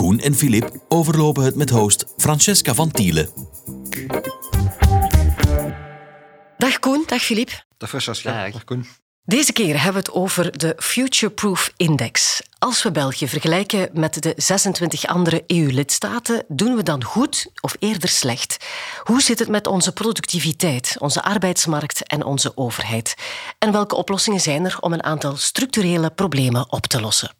Koen en Filip overlopen het met host Francesca van Tielen. Dag Koen, dag Filip. Dag Francesca, Dag. dag Koen. Deze keer hebben we het over de Future Proof Index. Als we België vergelijken met de 26 andere EU-lidstaten, doen we dan goed of eerder slecht? Hoe zit het met onze productiviteit, onze arbeidsmarkt en onze overheid? En welke oplossingen zijn er om een aantal structurele problemen op te lossen?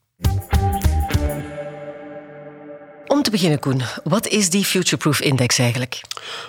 Om te beginnen, Koen, wat is die Future Proof Index eigenlijk?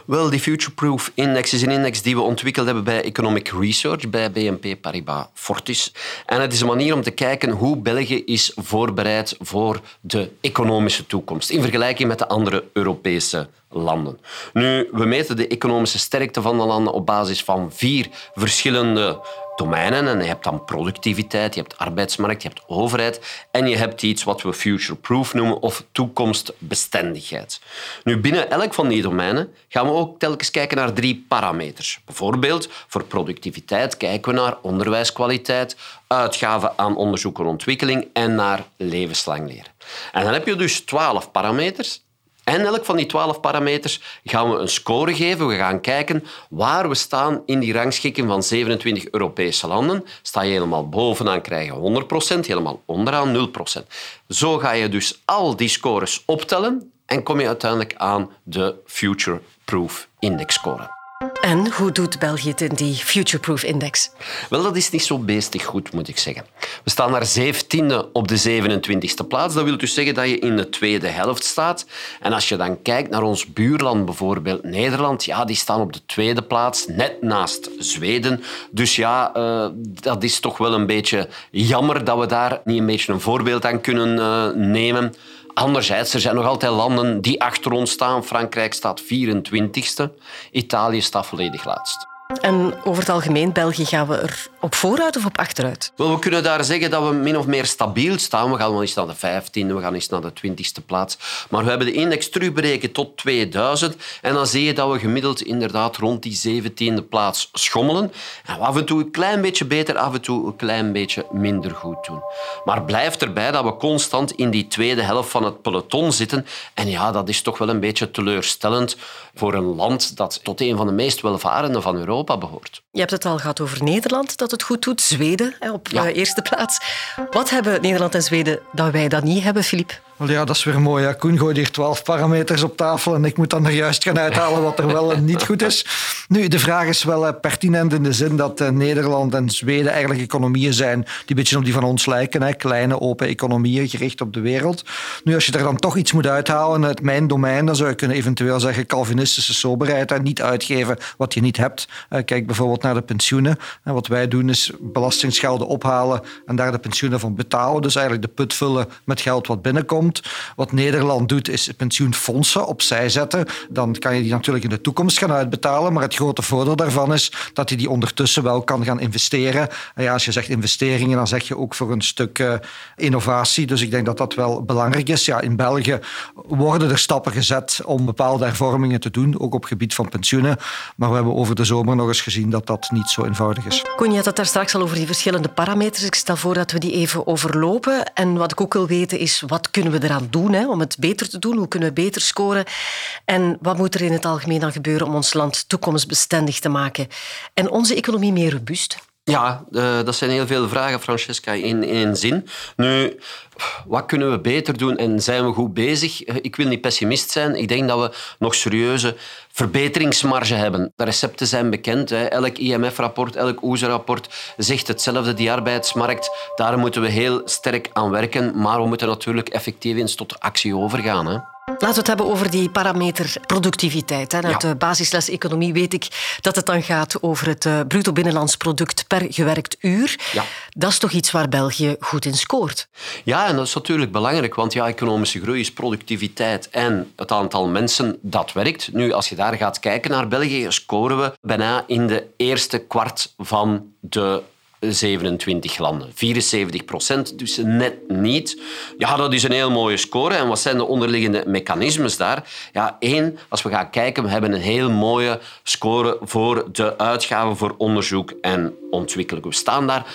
Wel, die Future Proof Index is een index die we ontwikkeld hebben bij Economic Research, bij BNP Paribas Fortis. En het is een manier om te kijken hoe België is voorbereid voor de economische toekomst in vergelijking met de andere Europese landen. Nu, we meten de economische sterkte van de landen op basis van vier verschillende domeinen. En je hebt dan productiviteit, je hebt arbeidsmarkt, je hebt overheid en je hebt iets wat we future-proof noemen of toekomstbestendigheid. Nu, binnen elk van die domeinen gaan we ook telkens kijken naar drie parameters. Bijvoorbeeld, voor productiviteit kijken we naar onderwijskwaliteit, uitgaven aan onderzoek en ontwikkeling en naar levenslang leren. En dan heb je dus twaalf parameters en elk van die twaalf parameters gaan we een score geven. We gaan kijken waar we staan in die rangschikking van 27 Europese landen. Sta je helemaal bovenaan, krijg je 100%, helemaal onderaan 0%. Zo ga je dus al die scores optellen en kom je uiteindelijk aan de Future Proof Index score. En hoe doet België het in die Future Proof Index? Wel, dat is niet zo beestig goed, moet ik zeggen. We staan daar zeventiende op de 27e plaats. Dat wil dus zeggen dat je in de tweede helft staat. En als je dan kijkt naar ons buurland, bijvoorbeeld Nederland, ja, die staan op de tweede plaats, net naast Zweden. Dus ja, uh, dat is toch wel een beetje jammer dat we daar niet een beetje een voorbeeld aan kunnen uh, nemen. Anderzijds, er zijn nog altijd landen die achter ons staan. Frankrijk staat 24ste, Italië staat volledig laatst. En over het algemeen, België, gaan we er op vooruit of op achteruit? We kunnen daar zeggen dat we min of meer stabiel staan. We gaan wel eens naar de 15e, we gaan eens naar de 20e plaats. Maar we hebben de index terugberekend tot 2000. En dan zie je dat we gemiddeld inderdaad rond die 17e plaats schommelen. En af en toe een klein beetje beter, af en toe een klein beetje minder goed doen. Maar blijf erbij dat we constant in die tweede helft van het peloton zitten. En ja, dat is toch wel een beetje teleurstellend voor een land dat tot een van de meest welvarende van Europa behoort. Je hebt het al gehad over Nederland, dat het goed doet. Zweden op ja. de eerste plaats. Wat hebben Nederland en Zweden dat wij dat niet hebben, Filip? Ja, dat is weer mooi. Ja. Koen gooit hier twaalf parameters op tafel en ik moet dan er juist gaan uithalen wat er wel en niet goed is. Nu, de vraag is wel pertinent in de zin dat Nederland en Zweden eigenlijk economieën zijn die een beetje op die van ons lijken. Hè. Kleine, open economieën, gericht op de wereld. Nu, als je er dan toch iets moet uithalen uit mijn domein, dan zou je kunnen eventueel zeggen Calvinistische soberheid en niet uitgeven wat je niet hebt. Kijk bijvoorbeeld naar de pensioenen. En wat wij doen is belastingsgelden ophalen en daar de pensioenen van betalen. Dus eigenlijk de put vullen met geld wat binnenkomt. Wat Nederland doet, is pensioenfondsen opzij zetten. Dan kan je die natuurlijk in de toekomst gaan uitbetalen. Maar het grote voordeel daarvan is dat je die ondertussen wel kan gaan investeren. En ja, als je zegt investeringen, dan zeg je ook voor een stuk uh, innovatie. Dus ik denk dat dat wel belangrijk is. Ja, in België worden er stappen gezet om bepaalde hervormingen te doen, ook op gebied van pensioenen. Maar we hebben over de zomer nog eens gezien dat dat niet zo eenvoudig is. Koen, je had het daar straks al over die verschillende parameters. Ik stel voor dat we die even overlopen. En wat ik ook wil weten is, wat kunnen we eraan doen hè, om het beter te doen? Hoe kunnen we beter scoren? En wat moet er in het algemeen dan gebeuren om ons land toekomstbestendig te maken en onze economie meer robuust? Ja, uh, dat zijn heel veel vragen, Francesca, in één zin. Nu, wat kunnen we beter doen en zijn we goed bezig? Ik wil niet pessimist zijn. Ik denk dat we nog serieuze verbeteringsmarge hebben. De recepten zijn bekend. Hè. Elk IMF-rapport, elk OESO-rapport zegt hetzelfde. Die arbeidsmarkt, daar moeten we heel sterk aan werken. Maar we moeten natuurlijk effectief eens tot actie overgaan. Hè. Laten we het hebben over die parameter productiviteit. Uit de basisles economie weet ik dat het dan gaat over het uh, bruto binnenlands product per gewerkt uur. Ja. Dat is toch iets waar België goed in scoort? Ja, en dat is natuurlijk belangrijk, want ja, economische groei is productiviteit en het aantal mensen dat werkt. Nu, als je daar gaat kijken naar België, scoren we bijna in de eerste kwart van de 27 landen. 74 procent, dus net niet. Ja, dat is een heel mooie score. En wat zijn de onderliggende mechanismes daar? Ja, één, als we gaan kijken, we hebben een heel mooie score voor de uitgaven voor onderzoek en ontwikkeling. We staan daar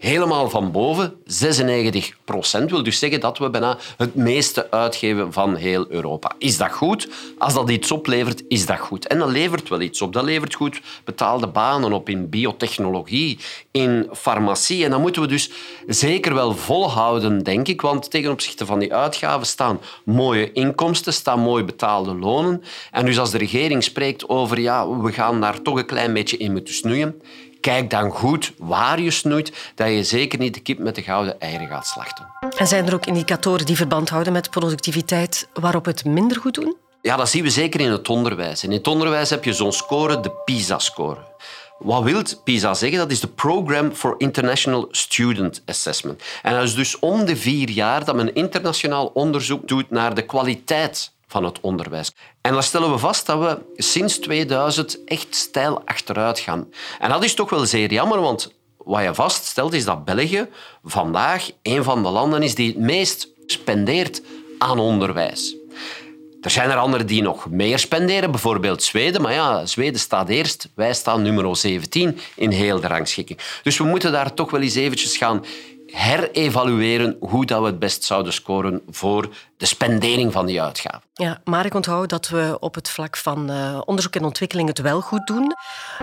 helemaal van boven. 96 procent wil dus zeggen dat we bijna het meeste uitgeven van heel Europa. Is dat goed? Als dat iets oplevert, is dat goed. En dat levert wel iets op. Dat levert goed betaalde banen op in biotechnologie, in farmacie. En dat moeten we dus zeker wel volhouden, denk ik. Want tegen opzichte van die uitgaven staan mooie inkomsten, staan mooi betaalde lonen. En dus als de regering spreekt over ja, we gaan daar toch een klein beetje in moeten snoeien, kijk dan goed waar je snoeit, dat je zeker niet de kip met de gouden eieren gaat slachten. En zijn er ook indicatoren die verband houden met productiviteit waarop het minder goed doen? Ja, dat zien we zeker in het onderwijs. In het onderwijs heb je zo'n score, de PISA-score. Wat wil PISA zeggen? Dat is de Program for International Student Assessment. En dat is dus om de vier jaar dat men internationaal onderzoek doet naar de kwaliteit van het onderwijs. En dan stellen we vast dat we sinds 2000 echt stijl achteruit gaan. En dat is toch wel zeer jammer, want wat je vaststelt is dat België vandaag een van de landen is die het meest spendeert aan onderwijs. Er zijn er anderen die nog meer spenderen, bijvoorbeeld Zweden. Maar ja, Zweden staat eerst. Wij staan nummer 17 in heel de rangschikking. Dus we moeten daar toch wel eens eventjes gaan herevalueren hoe dat we het best zouden scoren voor de spendering van die uitgaven. Ja, maar ik onthoud dat we op het vlak van uh, onderzoek en ontwikkeling het wel goed doen.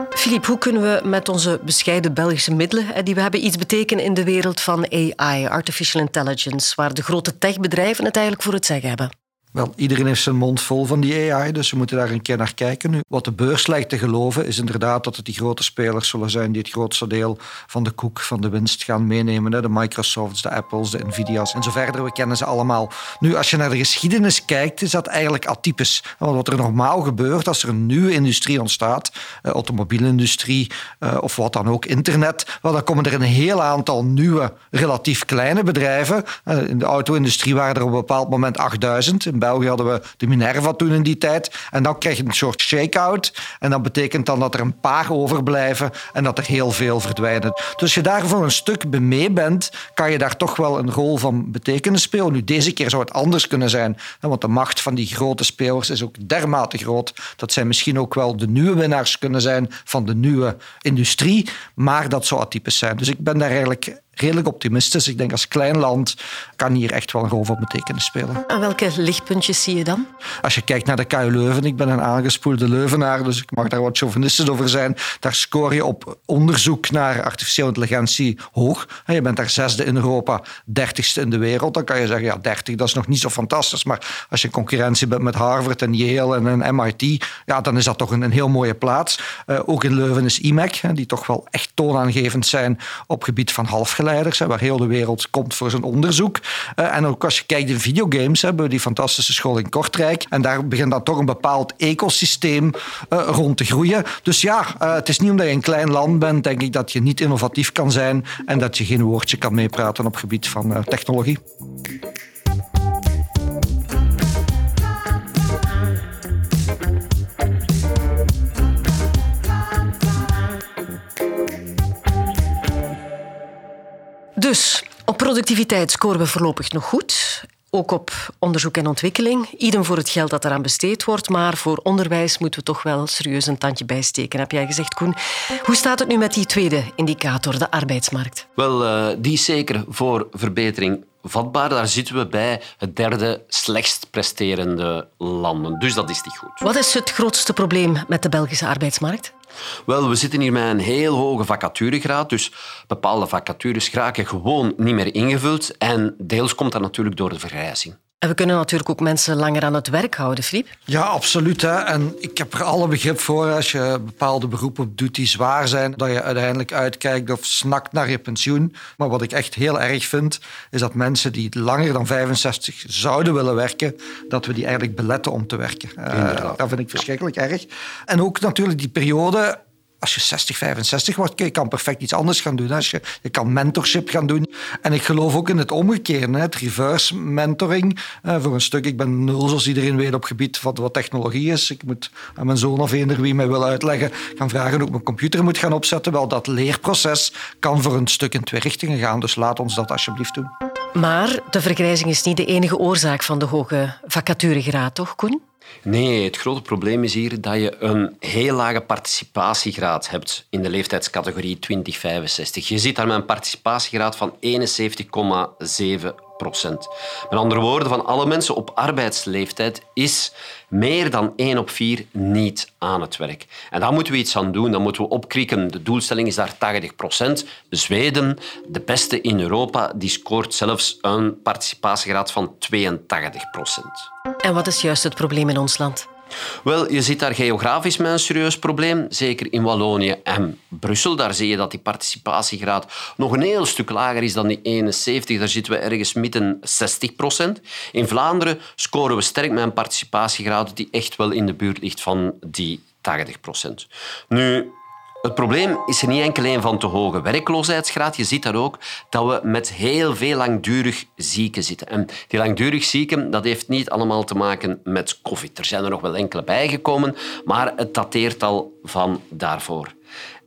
Filip, hoe kunnen we met onze bescheiden Belgische middelen die we hebben iets betekenen in de wereld van AI, artificial intelligence, waar de grote techbedrijven het eigenlijk voor het zeggen hebben? Wel, iedereen heeft zijn mond vol van die AI, dus we moeten daar een keer naar kijken. Nu, wat de beurs lijkt te geloven, is inderdaad dat het die grote spelers zullen zijn die het grootste deel van de koek, van de winst gaan meenemen. Hè? De Microsofts, de Apples, de Nvidia's en zo verder. We kennen ze allemaal. Nu, als je naar de geschiedenis kijkt, is dat eigenlijk atypisch. Want wat er normaal gebeurt als er een nieuwe industrie ontstaat, eh, automobielindustrie eh, of wat dan ook, internet, dan komen er een heel aantal nieuwe, relatief kleine bedrijven. Eh, in de auto-industrie waren er op een bepaald moment 8000. In België hadden we de Minerva toen in die tijd. En dan krijg je een soort shake-out. En dat betekent dan dat er een paar overblijven en dat er heel veel verdwijnen. Dus als je daarvoor een stuk mee bent, kan je daar toch wel een rol van betekenis spelen. Nu, deze keer zou het anders kunnen zijn. Want de macht van die grote spelers is ook dermate groot dat zij misschien ook wel de nieuwe winnaars kunnen zijn van de nieuwe industrie. Maar dat zou atypisch zijn. Dus ik ben daar eigenlijk redelijk optimistisch. Ik denk als klein land kan hier echt wel een rol van betekenis spelen. En welke lichtpuntjes zie je dan? Als je kijkt naar de KU Leuven, ik ben een aangespoelde Leuvenaar, dus ik mag daar wat chauvinistisch over zijn. Daar scoor je op onderzoek naar artificiële intelligentie hoog. Je bent daar zesde in Europa, dertigste in de wereld. Dan kan je zeggen, ja, dertig, dat is nog niet zo fantastisch. Maar als je in concurrentie bent met Harvard en Yale en een MIT, ja, dan is dat toch een, een heel mooie plaats. Uh, ook in Leuven is IMEC, die toch wel echt toonaangevend zijn op gebied van waar heel de wereld komt voor zijn onderzoek. Eh, en ook als je kijkt in videogames, hebben we die fantastische school in Kortrijk. En daar begint dan toch een bepaald ecosysteem uh, rond te groeien. Dus ja, uh, het is niet omdat je een klein land bent, denk ik, dat je niet innovatief kan zijn en dat je geen woordje kan meepraten op het gebied van technologie. Dus op productiviteit scoren we voorlopig nog goed. Ook op onderzoek en ontwikkeling. Idem voor het geld dat eraan besteed wordt. Maar voor onderwijs moeten we toch wel serieus een tandje bijsteken, heb jij gezegd, Koen. Hoe staat het nu met die tweede indicator, de arbeidsmarkt? Wel, uh, die is zeker voor verbetering vatbaar. Daar zitten we bij het derde slechtst presterende landen. Dus dat is niet goed. Wat is het grootste probleem met de Belgische arbeidsmarkt? Wel, we zitten hier met een heel hoge vacaturegraad. Dus bepaalde vacatures raken gewoon niet meer ingevuld. En deels komt dat natuurlijk door de vergrijzing. En we kunnen natuurlijk ook mensen langer aan het werk houden, Filip. Ja, absoluut. Hè. En ik heb er alle begrip voor als je bepaalde beroepen doet die zwaar zijn, dat je uiteindelijk uitkijkt of snakt naar je pensioen. Maar wat ik echt heel erg vind, is dat mensen die langer dan 65 zouden willen werken, dat we die eigenlijk beletten om te werken. Uh, dat vind ik verschrikkelijk erg. En ook natuurlijk die periode als je 60, 65 wordt, je kan perfect iets anders gaan doen. Als je, je kan mentorship gaan doen. En ik geloof ook in het omgekeerde, het reverse mentoring. Uh, voor een stuk, ik ben nul, zoals iedereen weet, op gebied van wat technologie is. Ik moet aan mijn zoon of eender wie mij wil uitleggen, gaan vragen hoe ik mijn computer moet gaan opzetten. Wel, dat leerproces kan voor een stuk in twee richtingen gaan. Dus laat ons dat alsjeblieft doen. Maar de vergrijzing is niet de enige oorzaak van de hoge vacaturegraad, toch, Koen? Nee, het grote probleem is hier dat je een heel lage participatiegraad hebt in de leeftijdscategorie 20-65. Je ziet daar met een participatiegraad van 71,7 procent. Met andere woorden, van alle mensen op arbeidsleeftijd is meer dan 1 op 4 niet aan het werk. En daar moeten we iets aan doen. Dan moeten we opkrikken. De doelstelling is daar 80 procent. Zweden, de beste in Europa, die scoort zelfs een participatiegraad van 82 procent. En wat is juist het probleem in ons land? Wel, je ziet daar geografisch met een serieus probleem. Zeker in Wallonië en Brussel. Daar zie je dat die participatiegraad nog een heel stuk lager is dan die 71. Daar zitten we ergens midden 60 procent. In Vlaanderen scoren we sterk met een participatiegraad die echt wel in de buurt ligt van die 80 procent. Nu, het probleem is er niet enkel een van te hoge werkloosheidsgraad. Je ziet daar ook dat we met heel veel langdurig zieken zitten. En die langdurig zieken, dat heeft niet allemaal te maken met covid. Er zijn er nog wel enkele bijgekomen, maar het dateert al van daarvoor.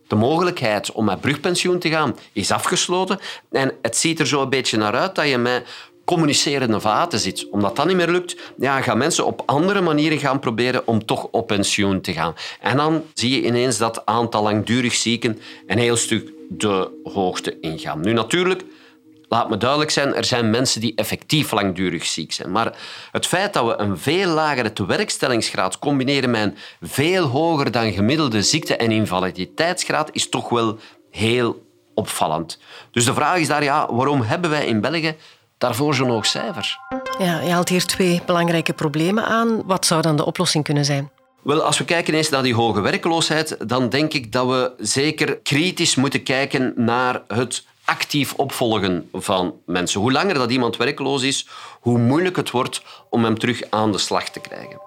De mogelijkheid om met brugpensioen te gaan is afgesloten. En het ziet er zo een beetje naar uit dat je met communicerende vaten zit. Omdat dat niet meer lukt, ja, gaan mensen op andere manieren gaan proberen om toch op pensioen te gaan. En dan zie je ineens dat aantal langdurig zieken een heel stuk de hoogte ingaan. Nu natuurlijk, laat me duidelijk zijn, er zijn mensen die effectief langdurig ziek zijn. Maar het feit dat we een veel lagere tewerkstellingsgraad combineren met een veel hoger dan gemiddelde ziekte- en invaliditeitsgraad is toch wel heel opvallend. Dus de vraag is daar, ja, waarom hebben wij in België daarvoor zo'n hoog cijfer. Ja, je haalt hier twee belangrijke problemen aan. Wat zou dan de oplossing kunnen zijn? Wel, als we kijken eens naar die hoge werkloosheid, dan denk ik dat we zeker kritisch moeten kijken naar het actief opvolgen van mensen. Hoe langer dat iemand werkloos is, hoe moeilijk het wordt om hem terug aan de slag te krijgen.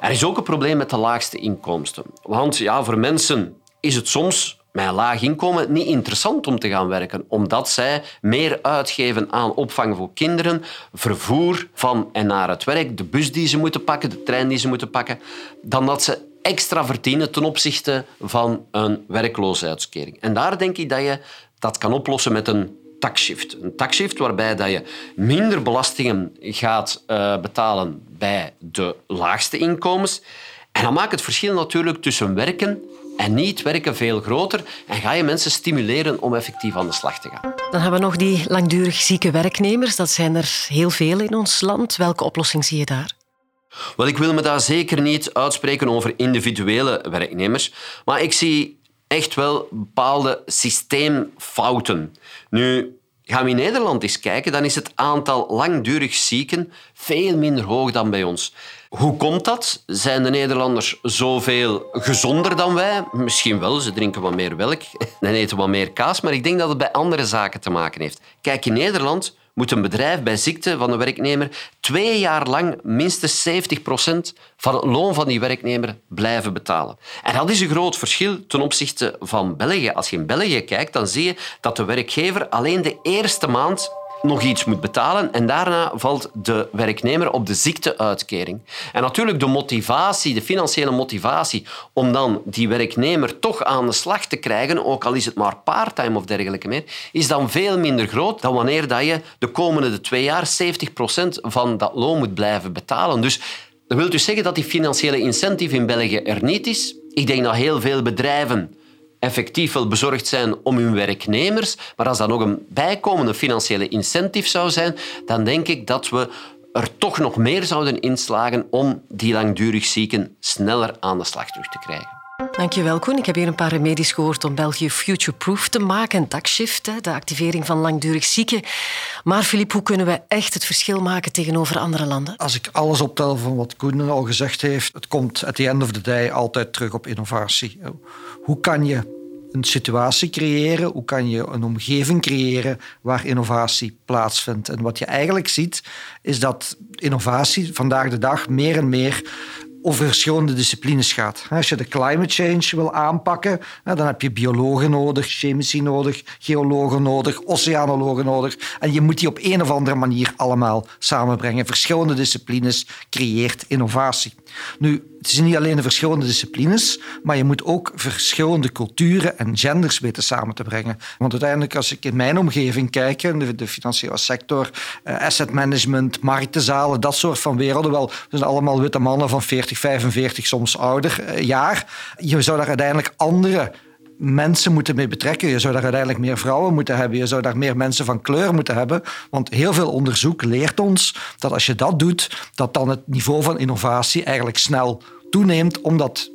Er is ook een probleem met de laagste inkomsten. Want ja, voor mensen is het soms met een laag inkomen niet interessant om te gaan werken, omdat zij meer uitgeven aan opvang voor kinderen, vervoer van en naar het werk, de bus die ze moeten pakken, de trein die ze moeten pakken, dan dat ze extra verdienen ten opzichte van een werkloosheidskering. En daar denk ik dat je dat kan oplossen met een taxshift. Een taxshift waarbij dat je minder belastingen gaat uh, betalen bij de laagste inkomens. En dan maakt het verschil natuurlijk tussen werken en niet werken veel groter en ga je mensen stimuleren om effectief aan de slag te gaan. Dan hebben we nog die langdurig zieke werknemers. Dat zijn er heel veel in ons land. Welke oplossing zie je daar? Wel, ik wil me daar zeker niet uitspreken over individuele werknemers, maar ik zie echt wel bepaalde systeemfouten. Nu, gaan we in Nederland eens kijken, dan is het aantal langdurig zieken veel minder hoog dan bij ons. Hoe komt dat? Zijn de Nederlanders zoveel gezonder dan wij? Misschien wel, ze drinken wat meer melk en eten wat meer kaas, maar ik denk dat het bij andere zaken te maken heeft. Kijk, in Nederland moet een bedrijf bij ziekte van een werknemer twee jaar lang minstens 70 procent van het loon van die werknemer blijven betalen. En dat is een groot verschil ten opzichte van België. Als je in België kijkt, dan zie je dat de werkgever alleen de eerste maand nog iets moet betalen en daarna valt de werknemer op de ziekteuitkering. En natuurlijk de motivatie, de financiële motivatie om dan die werknemer toch aan de slag te krijgen, ook al is het maar parttime of dergelijke meer, is dan veel minder groot dan wanneer dat je de komende twee jaar 70% van dat loon moet blijven betalen. Dus dat wil dus zeggen dat die financiële incentive in België er niet is. Ik denk dat heel veel bedrijven effectief wel bezorgd zijn om hun werknemers, maar als dat nog een bijkomende financiële incentive zou zijn, dan denk ik dat we er toch nog meer zouden inslagen om die langdurig zieken sneller aan de slag terug te krijgen. Dankjewel Koen. Ik heb hier een paar remedies gehoord om België future-proof te maken. Een taxshift, de activering van langdurig zieken. Maar Filip, hoe kunnen we echt het verschil maken tegenover andere landen? Als ik alles optel van wat Koen al gezegd heeft, het komt at the end of the day altijd terug op innovatie. Hoe kan je een situatie creëren, hoe kan je een omgeving creëren waar innovatie plaatsvindt. En wat je eigenlijk ziet, is dat innovatie vandaag de dag meer en meer over verschillende disciplines gaat. Als je de climate change wil aanpakken, dan heb je biologen nodig, chemici nodig, geologen nodig, oceanologen nodig. En je moet die op een of andere manier allemaal samenbrengen. Verschillende disciplines creëert innovatie. Nu, het is niet alleen de verschillende disciplines, maar je moet ook verschillende culturen en genders weten samen te brengen. Want uiteindelijk, als ik in mijn omgeving kijk, de, de financiële sector, eh, asset management, marktenzalen, dat soort van werelden, wel, dat zijn allemaal witte mannen van 40, 45, soms ouder eh, jaar. Je zou daar uiteindelijk andere mensen moeten mee betrekken. Je zou daar uiteindelijk meer vrouwen moeten hebben. Je zou daar meer mensen van kleur moeten hebben. Want heel veel onderzoek leert ons dat als je dat doet, dat dan het niveau van innovatie eigenlijk snel toeneemt, omdat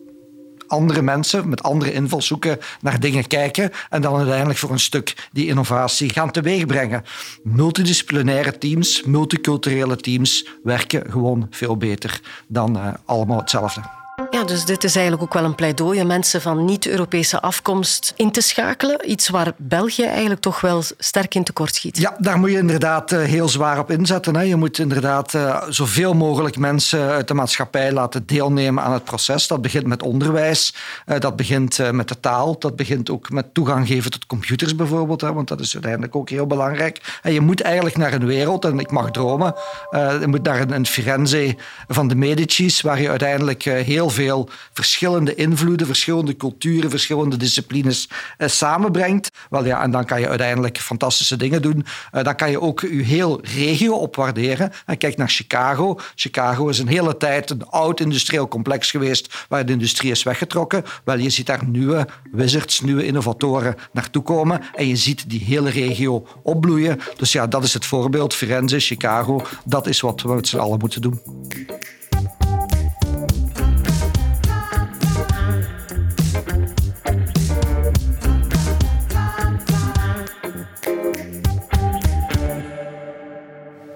andere mensen met andere invalshoeken naar dingen kijken en dan uiteindelijk voor een stuk die innovatie gaan teweegbrengen. Multidisciplinaire teams, multiculturele teams werken gewoon veel beter dan uh, allemaal hetzelfde. Ja, dus dit is eigenlijk ook wel een pleidooi om mensen van niet-Europese afkomst in te schakelen. Iets waar België eigenlijk toch wel sterk in tekort schiet. Ja, daar moet je inderdaad eh, heel zwaar op inzetten. Je moet inderdaad eh, zoveel mogelijk mensen uit de maatschappij laten deelnemen aan het proces. Dat begint met onderwijs, eh, dat begint met de taal, dat begint ook met toegang geven tot computers bijvoorbeeld, want dat is uiteindelijk ook heel belangrijk. En je moet eigenlijk naar een wereld, en ik mag dromen, je moet naar een Firenze van de Medici's, waar je uiteindelijk heel veel verschillende invloeden, verschillende culturen, verschillende disciplines eh, samenbrengt. Wel ja, en dan kan je uiteindelijk fantastische dingen doen. Eh, dan kan je ook je heel regio opwaarderen. En kijk naar Chicago. Chicago is een hele tijd een oud industrieel complex geweest waar de industrie is weggetrokken. Wel, je ziet daar nieuwe wizards, nieuwe innovatoren naartoe komen en je ziet die hele regio opbloeien. Dus ja, dat is het voorbeeld. Firenze, Chicago, dat is wat we met z'n allen moeten doen.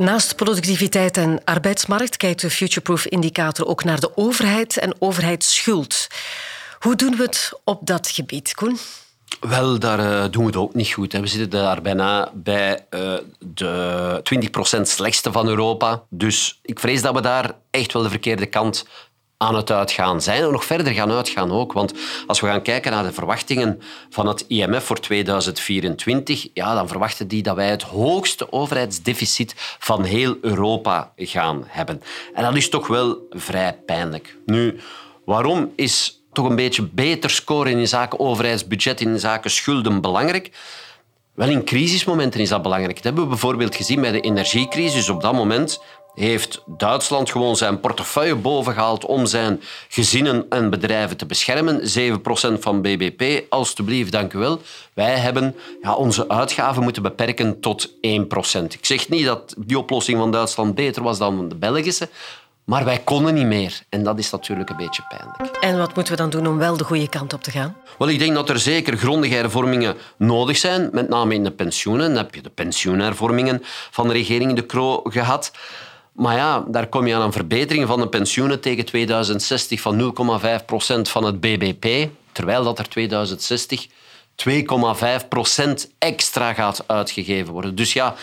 Naast productiviteit en arbeidsmarkt kijkt de Futureproof indicator ook naar de overheid en overheidsschuld. Hoe doen we het op dat gebied, Koen? Wel, daar uh, doen we het ook niet goed. We zitten daar bijna bij uh, de 20% slechtste van Europa. Dus ik vrees dat we daar echt wel de verkeerde kant aan het uitgaan zijn en nog verder gaan uitgaan ook. Want als we gaan kijken naar de verwachtingen van het IMF voor 2024, ja, dan verwachten die dat wij het hoogste overheidsdeficit van heel Europa gaan hebben. En dat is toch wel vrij pijnlijk. Nu, waarom is toch een beetje beter scoren in zaken overheidsbudget, in zaken schulden belangrijk? Wel, in crisismomenten is dat belangrijk. Dat hebben we bijvoorbeeld gezien bij de energiecrisis. Op dat moment heeft Duitsland gewoon zijn portefeuille bovengehaald om zijn gezinnen en bedrijven te beschermen. 7% van BBP, alstublieft, dank u wel. Wij hebben ja, onze uitgaven moeten beperken tot 1%. Ik zeg niet dat die oplossing van Duitsland beter was dan de Belgische, maar wij konden niet meer. En dat is natuurlijk een beetje pijnlijk. En wat moeten we dan doen om wel de goede kant op te gaan? Wel, ik denk dat er zeker grondige hervormingen nodig zijn, met name in de pensioenen. Dan heb je de pensioenhervormingen van de regering De Croo gehad. Maar ja, daar kom je aan een verbetering van de pensioenen tegen 2060 van 0,5 procent van het BBP, terwijl dat er 2060 2,5 procent extra gaat uitgegeven worden. Dus ja,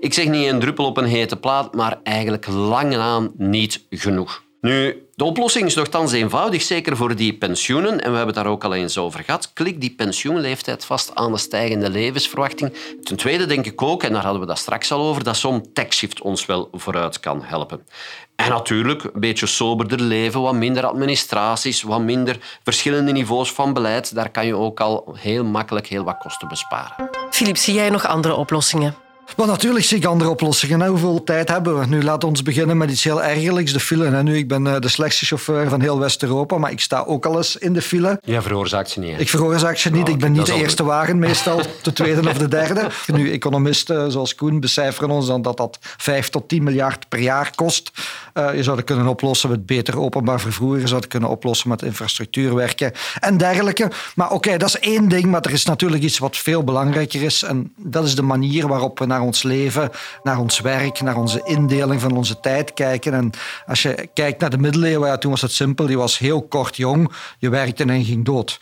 ik zeg niet een druppel op een hete plaat, maar eigenlijk lang aan niet genoeg. Nu, de oplossing is nogthans eenvoudig, zeker voor die pensioenen. En we hebben het daar ook al eens over gehad. Klik die pensioenleeftijd vast aan de stijgende levensverwachting. Ten tweede denk ik ook, en daar hadden we dat straks al over, dat zo'n taxshift ons wel vooruit kan helpen. En natuurlijk een beetje soberder leven, wat minder administraties, wat minder verschillende niveaus van beleid. Daar kan je ook al heel makkelijk heel wat kosten besparen. Filip, zie jij nog andere oplossingen? Maar natuurlijk zie ik andere oplossingen. Hoeveel tijd hebben we? Nu laten we ons met iets heel ergerlijks, de file. En nu, ik ben eh, de slechtste chauffeur van heel West-Europa, maar ik sta ook al eens in de file. Jij veroorzaakt ze niet. Ik veroorzaak ze niet. ik ben niet de eerste wagen, meestal de tweede of de derde. Nu, economisten zoals Koen becijferen ons dan dat dat 5 tot 10 miljard per jaar kost. Uh, je zou het kunnen oplossen met beter openbaar vervoer. Je zou het kunnen oplossen met infrastructuurwerken en dergelijke. Maar oké, dat is één ding. Maar er is natuurlijk iets wat veel belangrijker is. En dat is de manier waarop we naar ons leven, naar ons werk, naar onze indeling van onze tijd kijken. En als je kijkt naar de middeleeuwen, ja, toen was het simpel. Je was heel kort jong, je werkte en ging dood.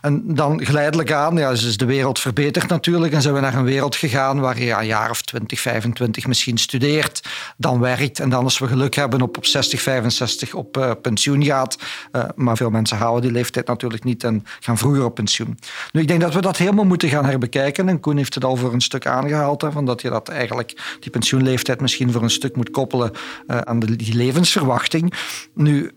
En dan geleidelijk aan, ja, is de wereld verbeterd natuurlijk. En zijn we naar een wereld gegaan waar je een jaar of 20, 25 misschien studeert, dan werkt en dan als we geluk hebben op, op 60, 65 op uh, pensioen gaat. Uh, maar veel mensen houden die leeftijd natuurlijk niet en gaan vroeger op pensioen. Nu, ik denk dat we dat helemaal moeten gaan herbekijken. En Koen heeft het al voor een stuk aangehaald, hè, van dat je dat eigenlijk, die pensioenleeftijd misschien voor een stuk moet koppelen uh, aan de, die levensverwachting. Nu,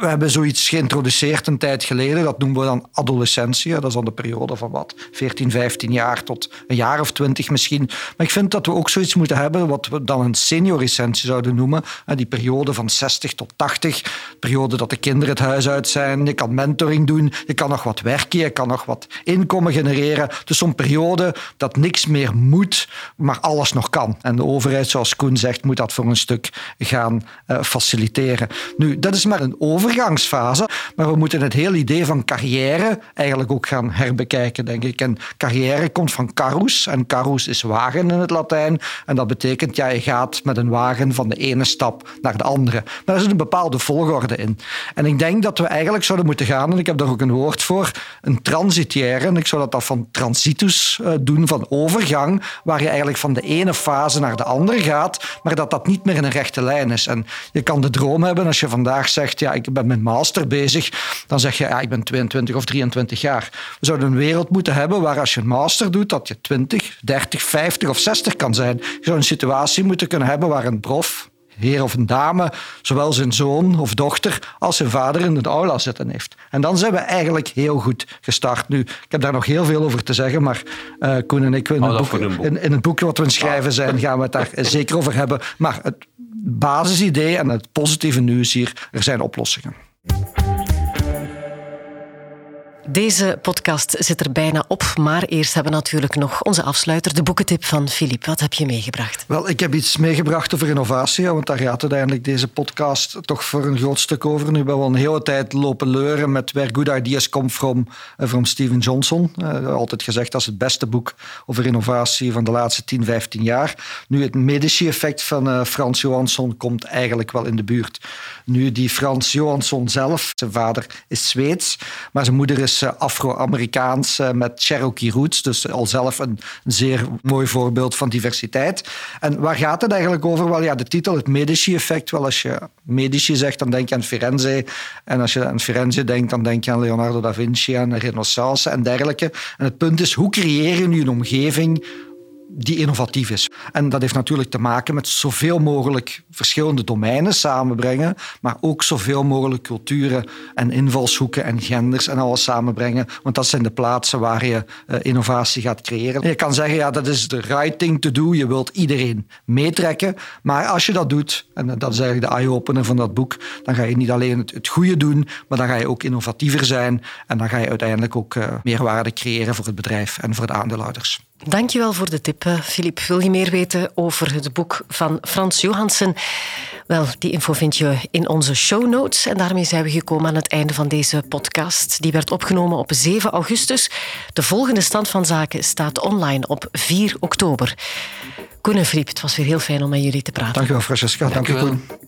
we hebben zoiets geïntroduceerd een tijd geleden. Dat noemen we dan adolescentie. Dat is dan de periode van wat, 14, 15 jaar tot een jaar of 20 misschien. Maar ik vind dat we ook zoiets moeten hebben wat we dan een seniorescentie zouden noemen. Die periode van 60 tot 80. Periode dat de kinderen het huis uit zijn. Je kan mentoring doen. Je kan nog wat werken. Je kan nog wat inkomen genereren. Dus zo'n periode dat niks meer moet, maar alles nog kan. En de overheid, zoals Koen zegt, moet dat voor een stuk gaan uh, faciliteren. Nu, dat is maar een over overgangsfase. Maar we moeten het hele idee van carrière eigenlijk ook gaan herbekijken, denk ik. En carrière komt van carus. En carus is wagen in het Latijn. En dat betekent, ja, je gaat met een wagen van de ene stap naar de andere. Maar er zit een bepaalde volgorde in. En ik denk dat we eigenlijk zouden moeten gaan, en ik heb daar ook een woord voor, een transitiaire. En ik zou dat, dat van transitus uh, doen, van overgang, waar je eigenlijk van de ene fase naar de andere gaat, maar dat dat niet meer in een rechte lijn is. En je kan de droom hebben als je vandaag zegt, ja, ik ben met master bezig, dan zeg je, ja, ik ben 22 of 23 jaar. We zouden een wereld moeten hebben waar als je een master doet, dat je 20, 30, 50 of 60 kan zijn. Je zou een situatie moeten kunnen hebben waar een prof, heer of een dame, zowel zijn zoon of dochter als zijn vader in de aula zitten heeft. En dan zijn we eigenlijk heel goed gestart. Nu, ik heb daar nog heel veel over te zeggen, maar uh, Koen en ik, in, oh, het boek, in, in, het boek wat we schrijven zijn, gaan we het daar zeker over hebben. Maar het basisidee en het positieve nieuws hier, er zijn oplossingen. Deze podcast zit er bijna op, maar eerst hebben we natuurlijk nog onze afsluiter, de boekentip van Filip. Wat heb je meegebracht? Wel, ik heb iets meegebracht over innovatie, want daar gaat uiteindelijk deze podcast toch voor een groot stuk over. Nu hebben we al een hele tijd lopen leuren met Where Good Ideas Come From, uh, from Steven Johnson. Uh, altijd gezegd als het beste boek over innovatie van de laatste 10, 15 jaar. Nu, het Medici-effect van uh, Frans Johansson komt eigenlijk wel in de buurt. Nu, die Frans Johansson zelf, zijn vader is Zweeds, maar zijn moeder is Afro-Amerikaans eh, met Cherokee roots. Dus al zelf een, zeer mooi voorbeeld van diversiteit. En waar gaat het eigenlijk over? Wel ja, de titel, het Medici-effect. Wel, als je Medici zegt, dan denk je aan Firenze. En als je aan Firenze denkt, dan denk je aan Leonardo da Vinci, aan Renaissance en dergelijke. En het punt is, hoe creëer je nu een omgeving die innovatief is. En dat heeft natuurlijk te maken met zoveel mogelijk verschillende domeinen samenbrengen, maar ook zoveel mogelijk culturen en invalshoeken en genders en alles samenbrengen. Want dat zijn de plaatsen waar je uh, innovatie gaat creëren. En je kan zeggen, ja, dat is de right thing to do. Je wilt iedereen meetrekken. Maar als je dat doet, en dat is eigenlijk de eye-opener van dat boek, dan ga je niet alleen het, het, goede doen, maar dan ga je ook innovatiever zijn. En dan ga je uiteindelijk ook uh, meerwaarde creëren voor het bedrijf en voor de aandeelhouders. Dankjewel voor de tip, Filip. Wil je meer weten over het boek van Frans Johansen? Wel, die info vind je in onze show notes. En daarmee zijn we gekomen aan het einde van deze podcast. Die werd opgenomen op 7 augustus. De volgende stand van zaken staat online op 4 oktober. Koen en Filip, het was weer heel fijn om met jullie te praten. Dankjewel, Francesca. Dank, Dank je, Koen.